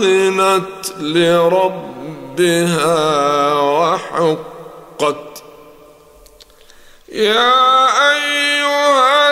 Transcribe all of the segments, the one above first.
وأذنت لربها وحقت يا أيها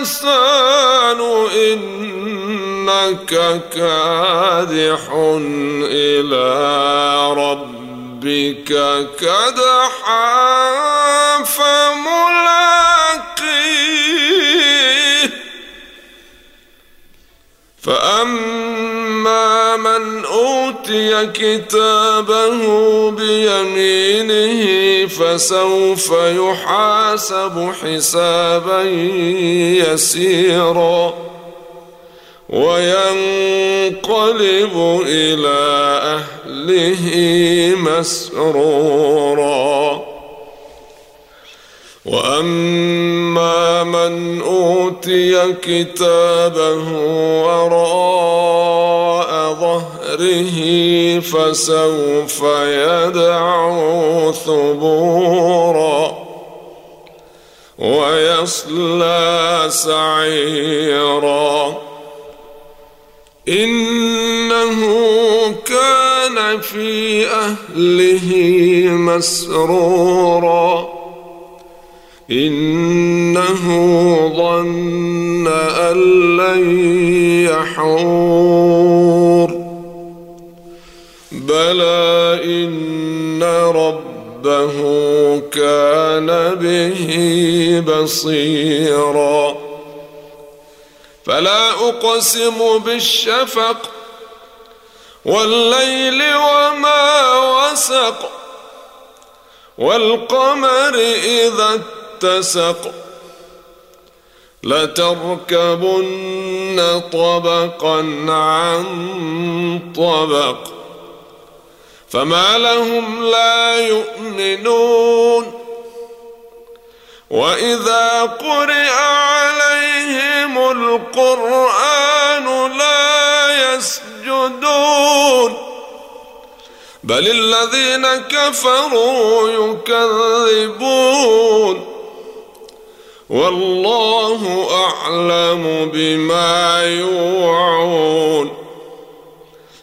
الإنسان إنك كادح إلى ربك كدحا فملاقيه فأما أوتي كتابه بيمينه فسوف يحاسب حسابا يسيرا وينقلب إلى أهله مسرورا وأما من أوتي كتابه وراء ظهره فسوف يدعو ثبورا ويصلى سعيرا إنه كان في أهله مسرورا إنه ظن أن لن يحور بلى إن ربه كان به بصيرا. فلا أقسم بالشفق والليل وما وسق والقمر إذا اتسق. لتركبن طبقا عن طبق. فما لهم لا يؤمنون. وإذا قرئ عليهم القرآن لا يسجدون. بل الذين كفروا يكذبون. والله أعلم بما يوعون.